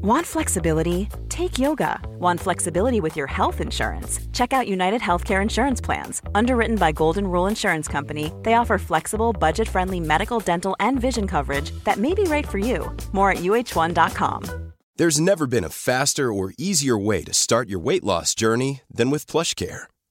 Want flexibility? Take yoga. Want flexibility with your health insurance? Check out United Healthcare Insurance Plans. Underwritten by Golden Rule Insurance Company, they offer flexible, budget friendly medical, dental, and vision coverage that may be right for you. More at uh1.com. There's never been a faster or easier way to start your weight loss journey than with PlushCare.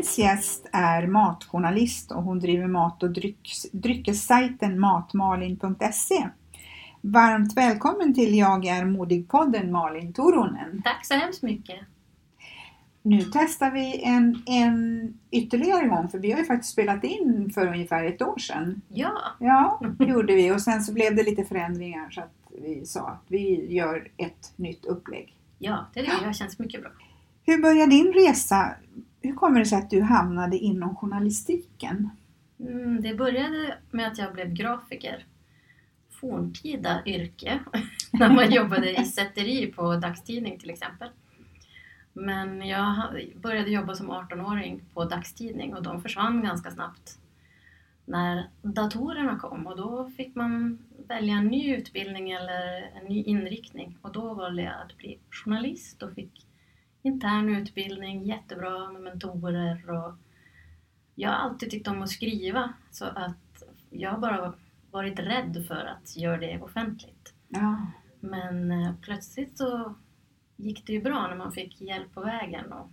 Dagens gäst är matjournalist och hon driver mat och drycks, dryckessajten matmalin.se. Varmt välkommen till Jag är modig-podden Malin Toronen. Tack så hemskt mycket. Nu testar vi en, en ytterligare gång för vi har ju faktiskt spelat in för ungefär ett år sedan. Ja, Ja, det gjorde vi och sen så blev det lite förändringar så att vi sa att vi gör ett nytt upplägg. ja det tycker jag känns mycket bra. Hur började din resa? Hur kommer det sig att du hamnade inom journalistiken? Mm, det började med att jag blev grafiker. Forntida yrke, när man jobbade i sätteri på dagstidning till exempel. Men jag började jobba som 18-åring på dagstidning och de försvann ganska snabbt när datorerna kom och då fick man välja en ny utbildning eller en ny inriktning och då valde jag att bli journalist och fick intern utbildning, jättebra med mentorer och jag har alltid tyckt om att skriva så att jag har bara varit rädd för att göra det offentligt. Ja, Men eh, plötsligt så gick det ju bra när man fick hjälp på vägen och,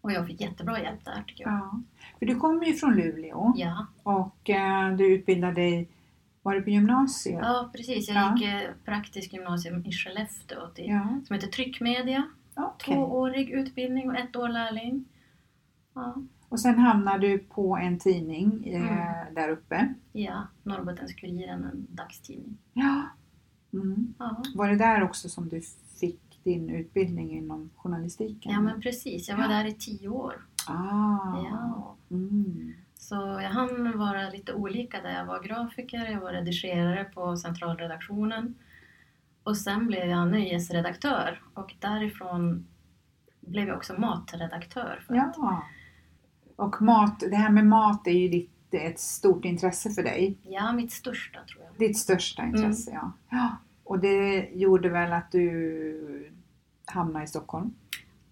och jag fick jättebra hjälp där tycker jag. ja. För du kommer ju från Luleå Ja, och eh, du utbildade dig, var det på gymnasiet? ja precis. Jag Ja. gick eh, praktiskt gymnasium i Skellefteå till, som heter Tryckmedia. Okej. Tvåårig utbildning och ett år lärling. Ja, Och sen hamnade du på en tidning eh, Mm. där uppe. ja Norrbottens-Kuriren, en dagstidning. Ja. Mm. Ja. Var det där också som du fick din utbildning inom journalistiken? ja, men precis. Jag var Ja. där i tio år. Ah. Ja. Mm. Så jag hann vara lite olika där. Jag var grafiker, jag var redigerare på centralredaktionen och sen blev jag nöjesredaktör och därifrån blev jag också matredaktör. Ja. Och mat, det här med mat är ju ditt, ett stort intresse för dig. ja, mitt största tror jag. Ditt största intresse, ja. ja. Och det gjorde väl att du hamnade i Stockholm?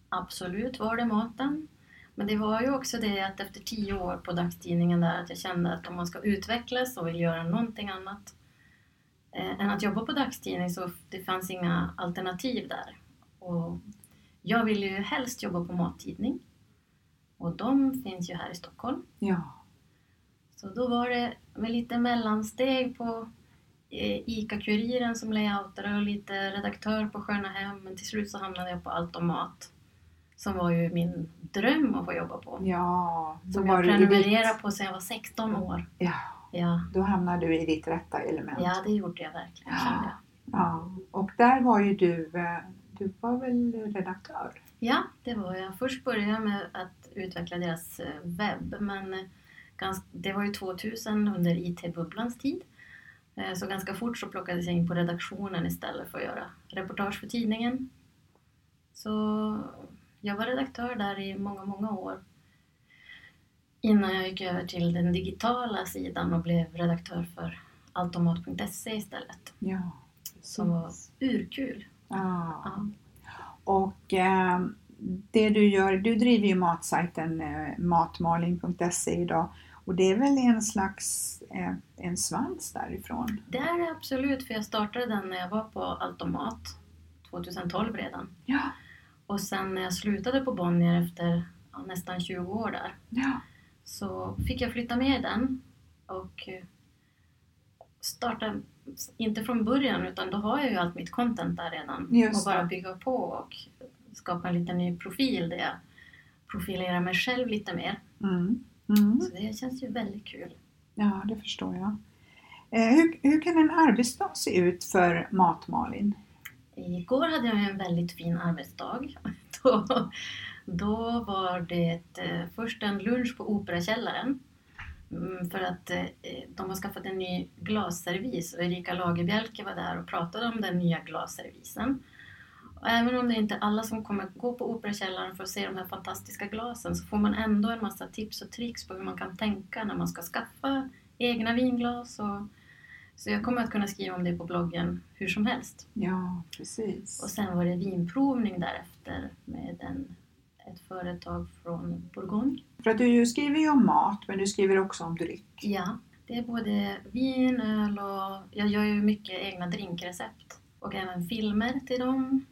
Absolut var det maten. Men det var ju också det att efter tio år på dagstidningen där att jag kände att om man ska utvecklas och vill göra någonting annat än att jobba på dagstidning så det fanns inga alternativ där. Och jag ville ju helst jobba på mattidning och de finns ju här i Stockholm. Ja. Så då var det med lite mellansteg på eh, ICA-Kuriren som layoutare och lite redaktör på Sköna Hem men till slut så hamnade jag på Allt om mat som var ju min dröm att få jobba på. Ja, Som jag ditt, prenumererade på sedan jag var 16 år. Ja. Ja, då hamnade du i ditt rätta element. ja det gjorde jag verkligen jag. Ja. Och där var ju du, eh, du var väl redaktör? Ja, det var jag. Först började jag med att utveckla deras eh, webb men eh, det var ju 2000 under IT-bubblans tid. Så ganska fort så plockades jag in på redaktionen istället för att göra reportage för tidningen. Så jag var redaktör där i många, många år. Innan jag gick över till den digitala sidan och blev redaktör för automat.se istället. Ja. Som var urkul. Ja. Ja. Och eh, det du gör, du driver ju matsajten eh, matmalin.se idag och det är väl en slags eh, en svans därifrån? Det är det absolut, för jag startade den när jag var på Automat 2012 redan. Ja. Och sen när jag slutade på Bonnier efter ja, nästan 20 år där Ja. Så fick jag flytta med den och eh, starta inte från början utan då har jag ju allt mitt content där redan. Just och bara bygga på och skapa en liten ny profil där jag profilerar mig själv lite mer. Mm. Mm. Så det känns ju väldigt kul. Ja, det förstår jag. Eh, hur, hur kan en arbetsdag se ut för Mat-Malin? Igår hade jag en väldigt fin arbetsdag. Då, då var det eh, först en lunch på Operakällaren. Mm, För att eh, de har skaffat en ny glasservis och Erika Lagerbjälke var där och pratade om den nya glasservisen. Och även om det inte är alla som kommer gå på Operakällaren för att se de här fantastiska glasen så får man ändå en massa tips och tricks på hur man kan tänka när man ska skaffa egna vinglas. Och, så jag kommer att kunna skriva om det på bloggen hur som helst. Ja, precis. Och sen var det vinprovning därefter med en, ett företag från Bourgogne. För att du skriver ju om mat, men du skriver också om dryck. Ja, det är både vin, öl och jag gör ju mycket egna drinkrecept. Och även filmer till dem.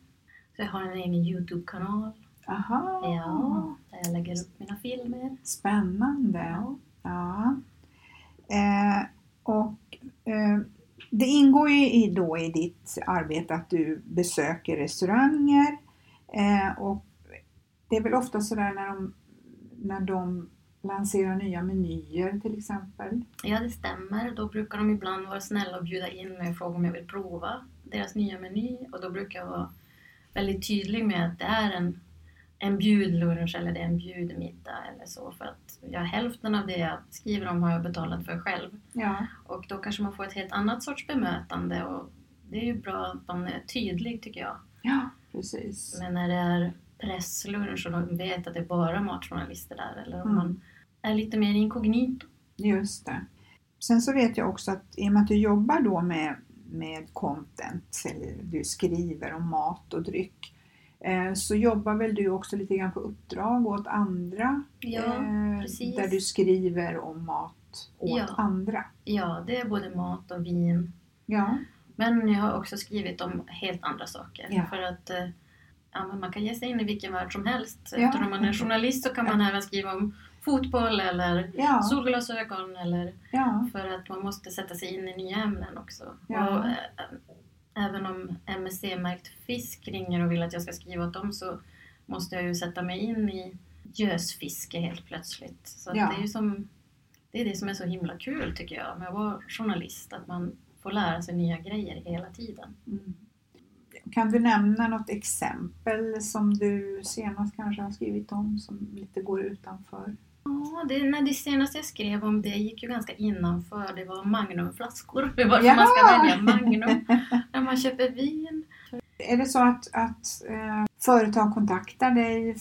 Så jag har en egen Youtube-kanal. Aha, Ja, där jag lägger upp mina filmer. spännande. Ja. Ja. Eh, och eh, det ingår ju i, då i ditt arbete att du besöker restauranger eh, och det är väl ofta sådär när de, när de lanserar nya menyer till exempel. ja, det stämmer. Då brukar de ibland vara snälla och bjuda in mig och fråga om jag vill prova deras nya meny. Och då brukar jag vara väldigt tydlig med att det är en, en bjudlunch eller det är en bjudmiddag eller så. För att ja, hälften av det jag skriver om har jag betalat för själv. Ja, Och då kanske man får ett helt annat sorts bemötande och det är ju bra att man är tydlig tycker jag. ja precis. Men när det är presslunch och de vet att det är bara matjournalister där eller om Mm. man är lite mer inkognito. Just det. Sen så vet jag också att i och med att du jobbar då med, med content, eller du skriver om mat och dryck, eh, så jobbar väl du också lite grann på uppdrag åt andra? Ja, eh, precis. Där du skriver om mat åt Ja. andra? Ja, det är både mat och vin. Ja, Men jag har också skrivit om helt andra saker. Ja. För att eh, ja, men man kan ge sig in i vilken värld som helst. Ja. Eftersom man är journalist så kan man även skriva om fotboll eller ja, solglasögon eller ja, För att man måste sätta sig in i nya ämnen också. Ja. Och, äh, även om MSC-märkt fisk ringer och vill att jag ska skriva åt dem så måste jag ju sätta mig in i gösfiske helt plötsligt. Så Ja. det är ju som, det är det som är så himla kul tycker jag med att vara journalist. Att man får lära sig nya grejer hela tiden. Mm. Kan du nämna något exempel som du senast kanske har skrivit om som lite går utanför? Ja, det, nej, det senaste jag skrev om det gick ju ganska innanför. Det var Magnumflaskor. Varför Ja! man ska välja Magnum när man köper vin. Är det så att, att eh, företag kontaktar dig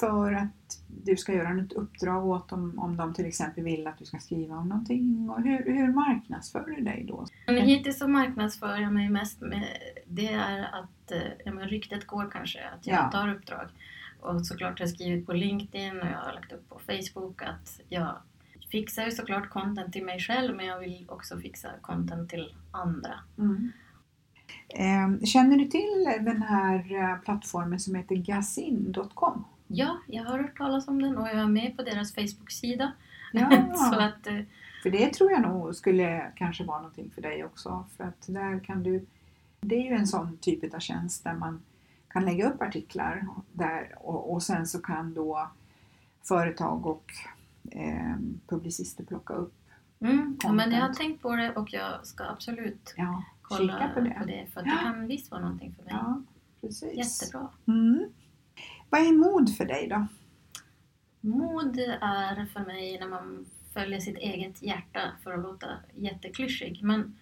för att du ska göra något uppdrag åt dem om de till exempel vill att du ska skriva om någonting? Och hur, hur marknadsför du dig då? Men hittills så marknadsför jag mig mest med det är att eh, ja, men ryktet går kanske att jag Ja. tar uppdrag. Och såklart har jag skrivit på LinkedIn och jag har lagt upp på Facebook att jag fixar ju såklart content till mig själv men jag vill också fixa content till andra. Mm. Eh, känner du till den här eh, plattformen som heter gasin.com? Ja, jag har hört talas om den och jag är med på deras Facebook-sida. så Ja, att, eh, för det tror jag nog skulle kanske vara någonting för dig också. För att där kan du, det är ju en sån typ av tjänst där man kan lägga upp artiklar där och, och sen så kan då företag och eh, publicister plocka upp. mm, ja, men jag har tänkt på det och jag ska absolut Ja, kolla på det. för att Ja. det kan visst vara någonting för mig. Ja, precis. Jättebra. Mm. Vad är mod för dig då? Mod är för mig när man följer sitt eget hjärta för att låta jätteklyschig. Men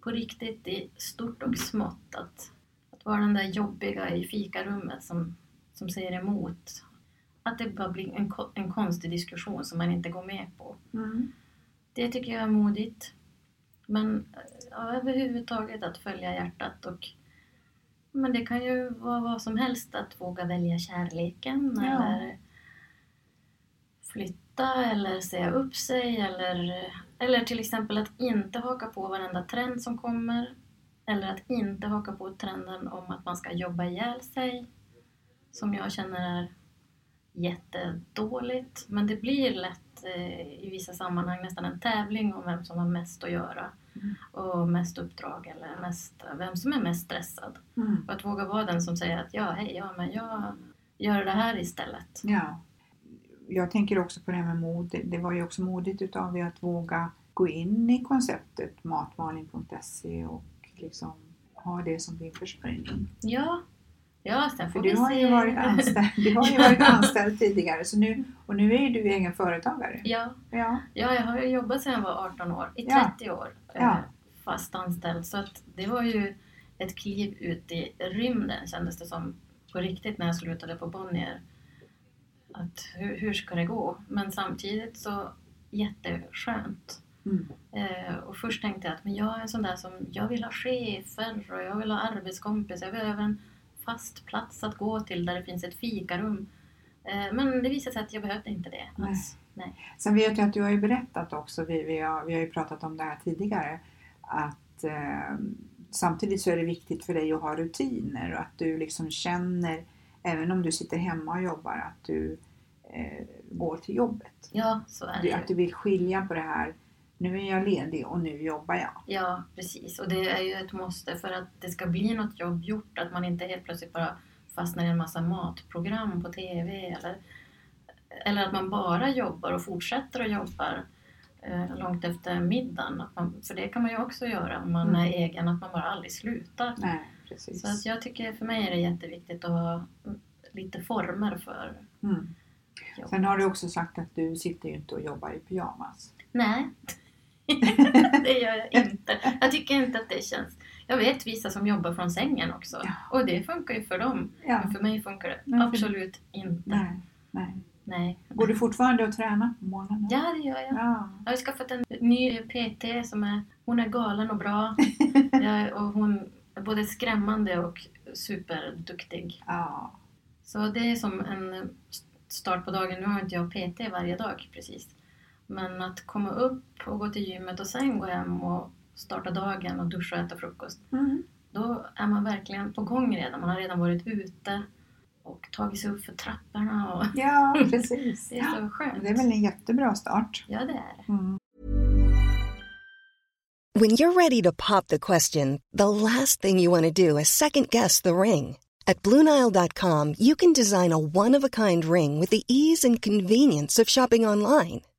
på riktigt i stort och smått. Att, att vara den där jobbiga i fikarummet som, som säger emot. Att det bara blir en, en konstig diskussion som man inte går med på. Mm. Det tycker jag är modigt. Men ja, överhuvudtaget att följa hjärtat och men det kan ju vara vad som helst att våga välja kärleken Ja. eller flytta eller säga upp sig eller, eller till exempel att inte haka på varenda trend som kommer eller att inte haka på trenden om att man ska jobba ihjäl sig som jag känner är jättedåligt. Men det blir lätt eh, i vissa sammanhang nästan en tävling om vem som har mest att göra. Mm. Och mest uppdrag eller mest, vem som är mest stressad. Mm. Och att våga vara den som säger att ja, hej, ja, men jag gör det här istället. Ja. Jag tänker också på det här med mod. Det- var ju också modigt utav er att våga gå in i konceptet matmalning.se och liksom ha det som din försörjning. Ja, ja sen får För du har se. ju varit anställd, du har ju varit anställd tidigare så nu, och nu är ju du egen företagare. Ja, Ja. ja, jag har ju jobbat sedan jag var 18 år, i Ja. 30 år eh, Ja. fast anställd. Så att det var ju ett kliv ut i rymden kändes det som på riktigt när jag slutade på Bonnier. Att hur, hur ska det gå? Men samtidigt så jätteskönt. Mm. Eh, och först tänkte jag att men jag är en sån där som, jag vill ha chefer och jag vill ha arbetskompisar. Jag behöver en fast plats att gå till där det finns ett fikarum. Eh, men det visade sig att jag behövde inte det Nej. alls. Nej. Sen vet jag att du har ju berättat också, vi, vi, har, vi har ju pratat om det här tidigare, att eh, samtidigt så är det viktigt för dig att ha rutiner och att du liksom känner, även om du sitter hemma och jobbar, att du eh, går till jobbet. Ja, så är det Du, att du vill skilja på det här, nu är jag ledig och nu jobbar jag. Ja, precis. Och det är ju ett måste för att det ska bli något jobb gjort. Att man inte helt plötsligt bara fastnar i en massa matprogram på TV. Eller, eller att man bara jobbar och fortsätter att jobba eh, långt efter middagen. Man, för det kan man ju också göra om man Mm. är egen, att man bara aldrig slutar. Nej, precis. Så att jag tycker för mig är det jätteviktigt att ha lite former för Mm. jobb. Sen har du också sagt att du sitter ju inte och jobbar i pyjamas. Nej, det gör jag inte. Jag tycker inte att det känns... Jag vet vissa som jobbar från sängen också. Ja. Och det funkar ju för dem. Ja. Men för mig funkar det för- absolut inte. Nej, nej. Nej. Går du fortfarande att träna på morgonen? Ja, det gör jag. Ja. Jag har skaffat en ny PT som är... Hon är galen och bra. Och hon är både skrämmande och superduktig. ja. Så det är som en start på dagen. Nu har inte jag PT varje dag precis. Men att komma upp och gå till gymmet och sen gå hem och starta dagen och duscha och äta frukost. Mm. Då är man verkligen på gång redan. Man har redan varit ute och tagit sig upp för trapporna. Och Ja, precis. det är så skönt. Det är väl en jättebra start. Ja, det är det. Mm. When you're ready to pop the question, the last thing you want to do is second guess the ring. At Bluenile.com, you can design a one of a kind ring with the ease and convenience of shopping online.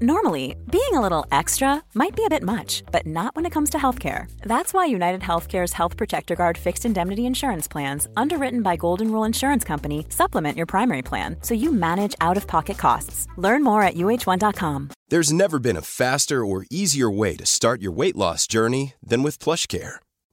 Normally, being a little extra might be a bit much, but not when it comes to healthcare. That's why United Healthcare's Health Protector Guard fixed indemnity insurance plans, underwritten by Golden Rule Insurance Company, supplement your primary plan so you manage out of pocket costs. Learn more at uh1.com. There's never been a faster or easier way to start your weight loss journey than with PlushCare.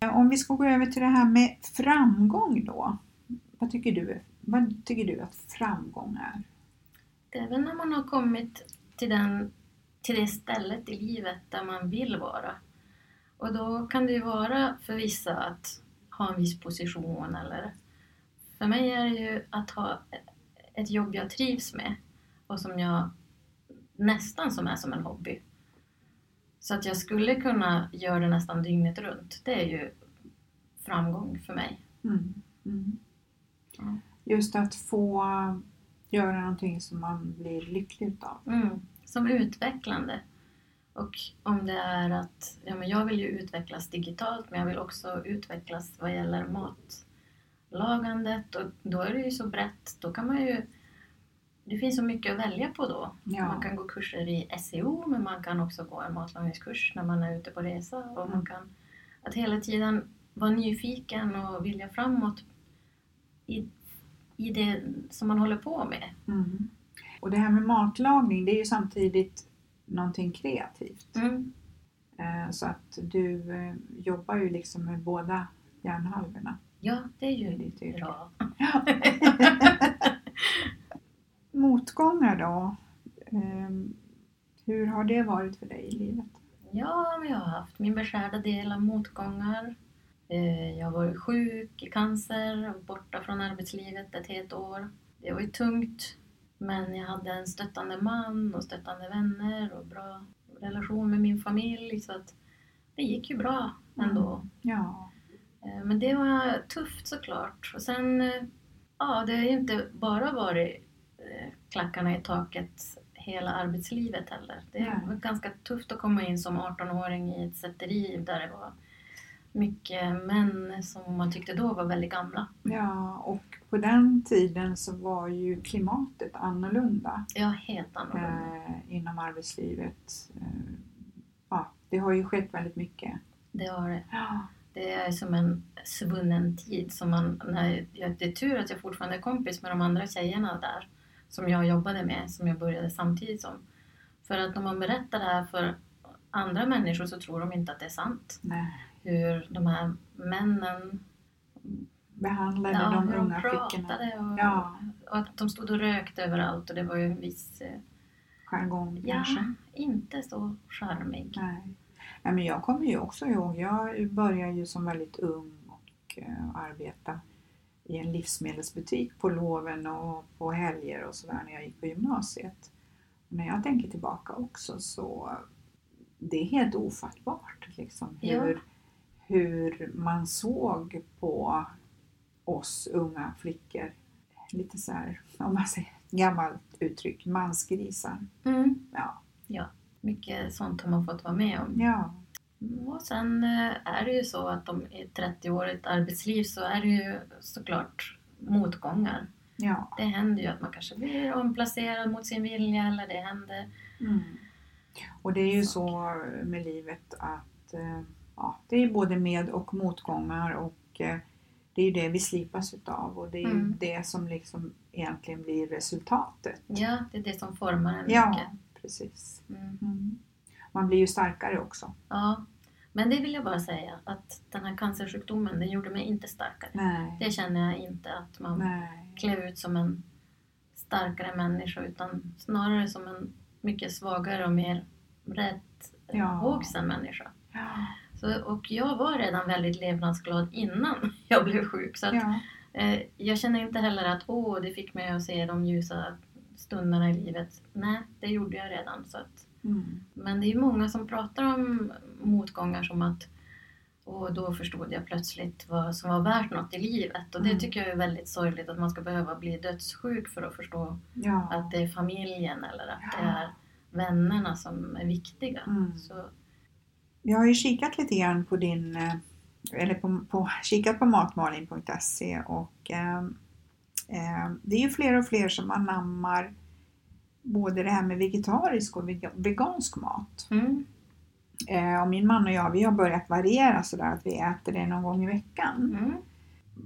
Om vi ska gå över till det här med framgång då. Vad tycker du, vad tycker du att framgång är? Det är väl när man har kommit till, den, till det stället i livet där man vill vara. Och då kan det ju vara för vissa att ha en viss position eller för mig är det ju att ha ett jobb jag trivs med och som jag nästan som är som en hobby. Så att jag skulle kunna göra det nästan dygnet runt. Det är ju framgång för mig. Mm. Mm. Ja. Just att få göra någonting som man blir lycklig utav. Mm, som utvecklande. Och om det är att ja, men jag vill ju utvecklas digitalt men jag vill också utvecklas vad gäller matlagandet och då är det ju så brett. Då kan man ju det finns så mycket att välja på då. Ja. Man kan gå kurser i SEO men man kan också gå en matlagningskurs när man är ute på resa. Och Mm. man kan att hela tiden vara nyfiken och vilja framåt i, i det som man håller på med. Mm. Och det här med matlagning, det är ju samtidigt någonting kreativt. Mm. Eh, Så att du eh, jobbar ju liksom med båda hjärnhalvorna. Ja, det är i ju ditt yrke. bra. Motgångar då? Ehm, Hur har det varit för dig i livet? Ja, jag har haft min beskärda del av motgångar. Eh, Jag har varit sjuk i cancer och borta från arbetslivet ett helt år. Det var ju tungt, men jag hade en stöttande man och stöttande vänner och bra relation med min familj så att det gick ju bra ändå. Ja, Eh, Men det var tufft såklart. Och sen, eh, ja, det har ju inte bara varit klackarna i taket hela arbetslivet heller. Det Nej. var ganska tufft att komma in som 18-åring i ett sätteri där det var mycket män som man tyckte då var väldigt gamla. ja, och på den tiden så var ju klimatet annorlunda Ja, helt annorlunda. eh, inom arbetslivet. Eh, ja, det har ju skett väldigt mycket. Det har det. Ja, Det är som en svunnen tid. Som man, när jag, det är tur att jag fortfarande är kompis med de andra tjejerna där. Som jag jobbade med, som jag började samtidigt som. För att när man berättar det här för andra människor så tror de inte att det är sant. nej. Hur de här männen Behandlade ja, de hur unga flickorna. pratade och, Ja, och att de stod och rökte överallt och det var ju en viss... eh, jargong Ja, kanske. inte så charmig. Nej. Nej, men jag kommer ju också ihåg, jag började ju som väldigt ung och uh, arbeta i en livsmedelsbutik på loven och på helger och sådär när jag gick på gymnasiet. Och när jag tänker tillbaka också så det är helt ofattbart liksom Ja. hur, hur man såg på oss unga flickor. Lite så här, om man säger gammalt uttryck, mansgrisar. Mm. Ja. Mycket sånt har man fått vara med om. Ja, Och sen eh, är det ju så att om i ett 30-årigt arbetsliv så är det ju såklart motgångar. ja. Det händer ju att man kanske blir omplacerad mot sin vilja eller det händer. Mm. Och det är ju så med livet att eh, ja, det är både med och motgångar och eh, det är ju det vi slipas utav och det är ju Mm. det som liksom egentligen blir resultatet. Ja, det är det som formar en Ja, mycket. precis. Mm. Man blir ju starkare också. Ja, men det vill jag bara säga att den här cancersjukdomen den gjorde mig inte starkare. Nej, Det känner jag inte att man nej. klev ut som en starkare människa utan snarare som en mycket svagare och mer rädd, Ja. människa. Ja, Så, och jag var redan väldigt levnadsglad innan jag blev sjuk. Så att, ja, eh, jag känner inte heller att åh, det fick mig att se de ljusa stunderna i livet. Nej, det gjorde jag redan. Så att, mm. men det är många som pratar om motgångar som att och då förstod jag plötsligt vad som var värt något i livet. Och det Mm. tycker jag är väldigt sorgligt att man ska behöva bli dödssjuk för att förstå ja. att det är familjen eller att det Ja. är vännerna som är viktiga. Mm. Så, Jag har ju kikat lite grann på din, eh, eller på, på, kikat på matmalin.se och eh, eh, det är ju fler och fler som anammar både det här med vegetarisk och vega- vegansk mat. mm. Eh, och min man och jag, vi har börjat variera sådär att vi äter det någon gång i veckan. Mm.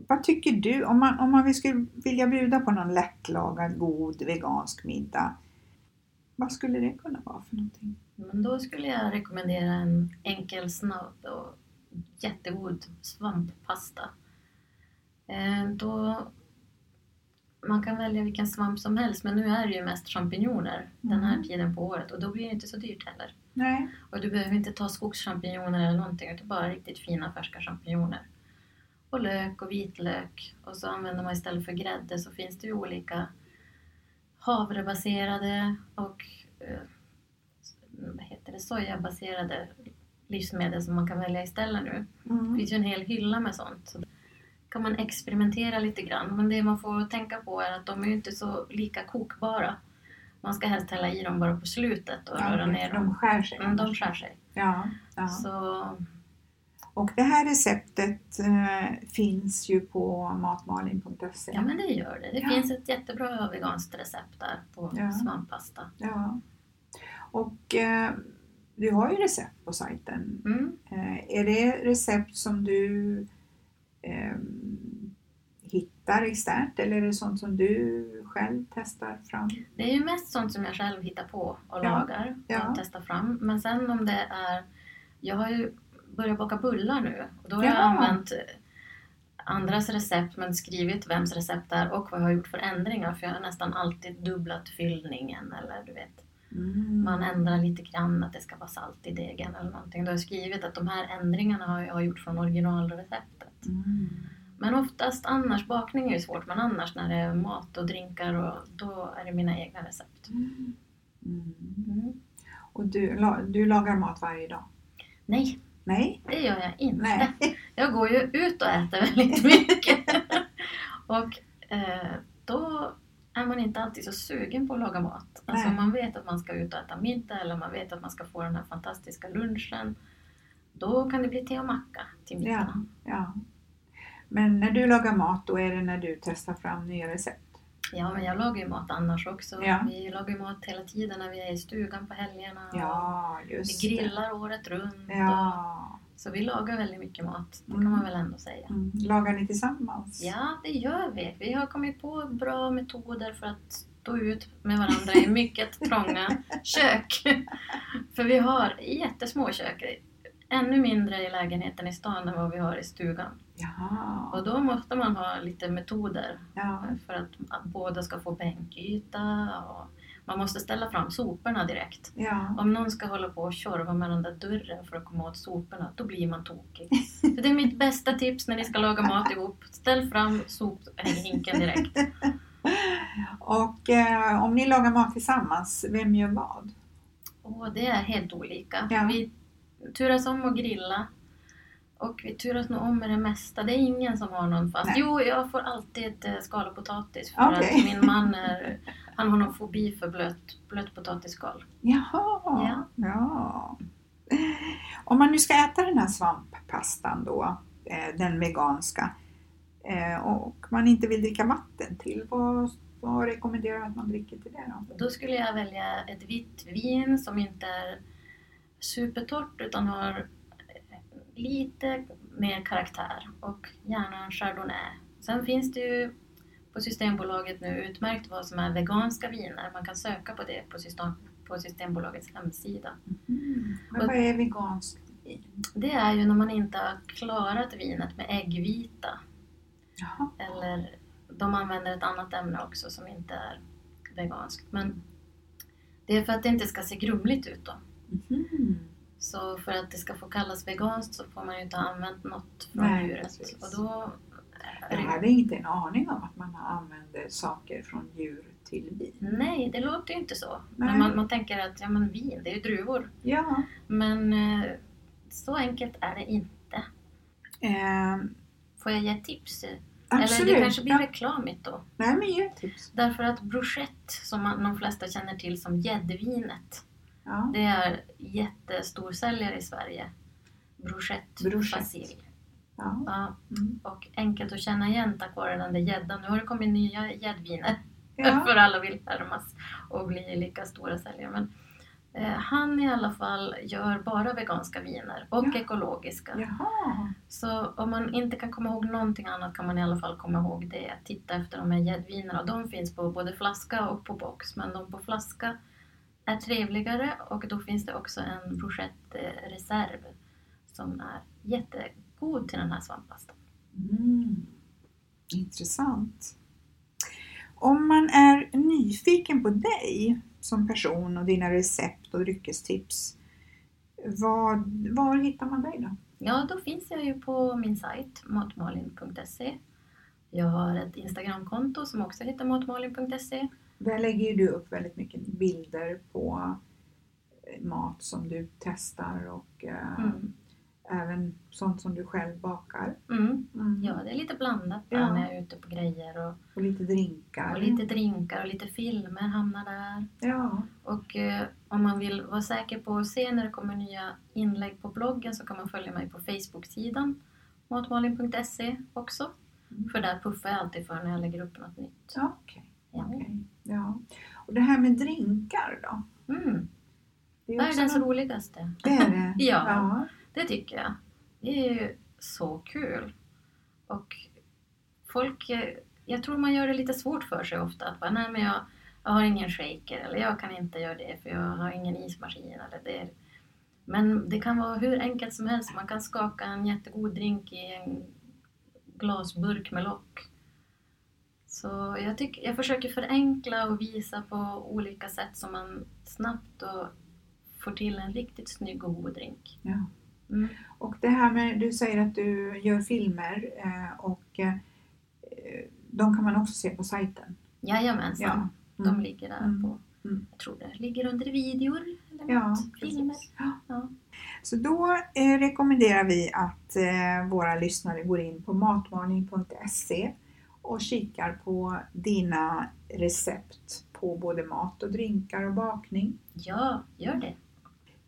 Vad tycker du, om man, om man skulle vilja bjuda på någon lättlagad god vegansk middag, vad skulle det kunna vara för någonting? Men då skulle jag rekommendera en enkel, snabb och jättegod svamppasta. Eh, då, man kan välja vilken svamp som helst men nu är det ju mest champinjoner den här Mm. tiden på året och då blir det inte så dyrt heller. Nej. Och du behöver inte ta skogschampinjoner eller någonting utan bara riktigt fina färska champinjoner. Och lök och vitlök och så använder man istället för grädde så finns det ju olika havrebaserade och eh, vad heter det, sojabaserade livsmedel som man kan välja istället nu. Det Mm. finns ju en hel hylla med sånt. Kan man experimentera lite grann. Men det man får tänka på är att de är inte så lika kokbara. Man ska helst hälla i dem bara på slutet och röra Ja, ner de dem. skär sig. Mm, de skär sig. Ja, ja. Så Och det här receptet eh, finns ju på matmalin.se. ja, men det gör det. Det Ja. finns ett jättebra veganskt recept där på Ja. svamppasta. Ja. Och eh, du har ju recept på sajten. Mm. Eh, är det recept som du eh, hittar externt eller är det sånt som du själv testar fram? Det är ju mest sånt som jag själv hittar på och Ja. lagar och Ja. testar fram. Men sen om det är... Jag har ju börjat baka bullar nu och då har jag Ja. använt andras recept men skrivit vems recept det är och vad jag har gjort för ändringar för jag har nästan alltid dubblat fyllningen eller du vet Mm. man ändrar lite grann att det ska vara salt i degen eller någonting. Då har jag skrivit att de här ändringarna har jag gjort från Mm. Men oftast annars, bakning är ju svårt, men annars när det är mat och drinkar och, då är det mina egna recept. Mm. Mm. Mm. Och du, du lagar mat varje dag? Nej, Nej? det gör jag inte. Nej. Jag går ju ut och äter väldigt mycket. och eh, då är man inte alltid så sugen på att laga mat. Alltså Nej. man vet att man ska ut och äta middag eller man vet att man ska få den här fantastiska lunchen. Då kan det bli te och macka till Ja. middag. ja. Men när du lagar mat då är det när du testar fram nya recept? Ja, men jag lagar ju mat annars också. Ja. Vi lagar ju mat hela tiden när vi är i stugan på helgerna. Ja, vi grillar året runt. det. Ja. Så vi lagar väldigt mycket mat, det Mm. kan man väl ändå säga. Mm. Lagar ni tillsammans? Ja, det gör vi. Vi har kommit på bra metoder för att stå ut med varandra i mycket trånga kök. För vi har jättesmå kök. Ännu mindre i lägenheten i stan än vad vi har i stugan. Jaha. Och då måste man ha lite metoder Ja. för att att båda ska få bänkyta. Och man måste ställa fram soporna direkt. Ja. Om någon ska hålla på och tjorva med den där dörren för att komma åt soporna, då blir man tokig. Så det är mitt bästa tips när ni ska laga mat ihop. Ställ fram sophinken direkt. Och eh, om ni lagar mat tillsammans, vem gör vad? Och det är helt olika. Ja. Vi turas om att grilla. Och vi turas nog om med det mesta. Det är ingen som har någon fast. Nej. Jo, jag får alltid eh, skala potatis för Okej. att min man är, han har någon fobi för blöt, blött potatisskal. Jaha. Ja. ja. Om man nu ska äta den här svamppastan då, eh, den veganska, eh, och man inte vill dricka vatten till, vad, vad rekommenderar du att man dricker till det då? Då skulle jag välja ett vitt vin som inte är supertorrt utan har lite mer karaktär och gärna en chardonnay. Sen finns det ju på Systembolaget nu utmärkt vad som är veganska viner. Man kan söka på det på, system, på Systembolagets hemsida. Mm. Men vad är veganskt vin? Det är ju när man inte har klarat vinet med äggvita Jaha. eller de använder ett annat ämne också som inte är veganskt. Men det är för att det inte ska se grumligt ut då. Mhm. Så för att det ska få kallas veganskt så får man ju inte ha använt något från Nej, djuret. precis. Och då Jag hade inte en aning om att man använder saker från djur till vin. Nej, det låter ju inte så. Men man, man tänker att ja, men vin, det är ju druvor. Ja. Men eh, så enkelt är det inte. Eh, Får jag ge tips? absolut. Eller det kanske blir ja. reklamigt då. Nej men ge tips. Därför att bruschette, som man, de flesta känner till som gäddvinet, Ja. det är jättestorsäljare i Sverige. Bruschette. basil. Ja. Ja, Mm. och enkelt att känna igen tack vare den där gäddan. Nu har det kommit nya gäddviner Ja. för alla vill härmas och bli lika stora säljare. Men, eh, han i alla fall gör bara veganska viner och Ja. ekologiska. Jaha. Så om man inte kan komma ihåg någonting annat kan man i alla fall komma ihåg det. Titta efter de här gäddvinerna. De finns på både flaska och på box. Men de på flaska är trevligare och då finns det också en Bruchette eh, reserv som är jättegod till den här svamppastan. Mm. Intressant. Om man är nyfiken på dig som person och dina recept och dryckestips, vad, var hittar man dig då? Ja, då finns jag ju på min sajt matmalin.se. Jag har ett Instagramkonto som också heter matmalin.se. Där lägger ju du upp väldigt mycket bilder på eh, mat som du testar och eh, Mm. även sånt som du själv bakar. Mm. Mm. Ja, det är lite blandat där Ja. när jag är ute på grejer och Och lite drinkar. Och lite drinkar och lite filmer hamnar där. Ja. Och eh, om man vill vara säker på att se när det kommer nya inlägg på bloggen så kan man följa mig på Facebook-sidan matmalin.se också. Mm. För där puffar jag alltid för när jag lägger upp något nytt. Okej. Ja. okej. Ja. Och det här med drinkar då? Mm. Det är också Världens något- roligaste. Det är det? Ja. ja. Det tycker jag. Det är ju så kul. Och folk, eh, jag tror man gör det lite svårt för sig ofta. Att bara, nej men jag, jag har ingen shaker eller jag kan inte göra det för jag har ingen ismaskin. Eller det. Men det kan vara hur enkelt som helst. Man kan skaka en jättegod drink i en glasburk med lock. Så jag, tycker, jag försöker förenkla och visa på olika sätt som man snabbt och får till en riktigt snygg och god drink. Ja. Mm. Och det här med, du säger att du gör filmer eh, och eh, de kan man också se på sajten. Jajamensan, Ja. de Mm. ligger där Mm. på, Mm. jag tror det ligger under videor eller Ja, något, filmer. Ja. Så då eh, rekommenderar vi att eh, våra lyssnare går in på matvarning.se och kikar på dina recept på både mat och drinkar och bakning. ja, gör det.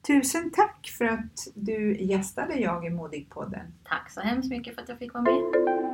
Tusen tack för att du gästade Jag i Modig-podden. Tack så hemskt mycket för att jag fick vara med.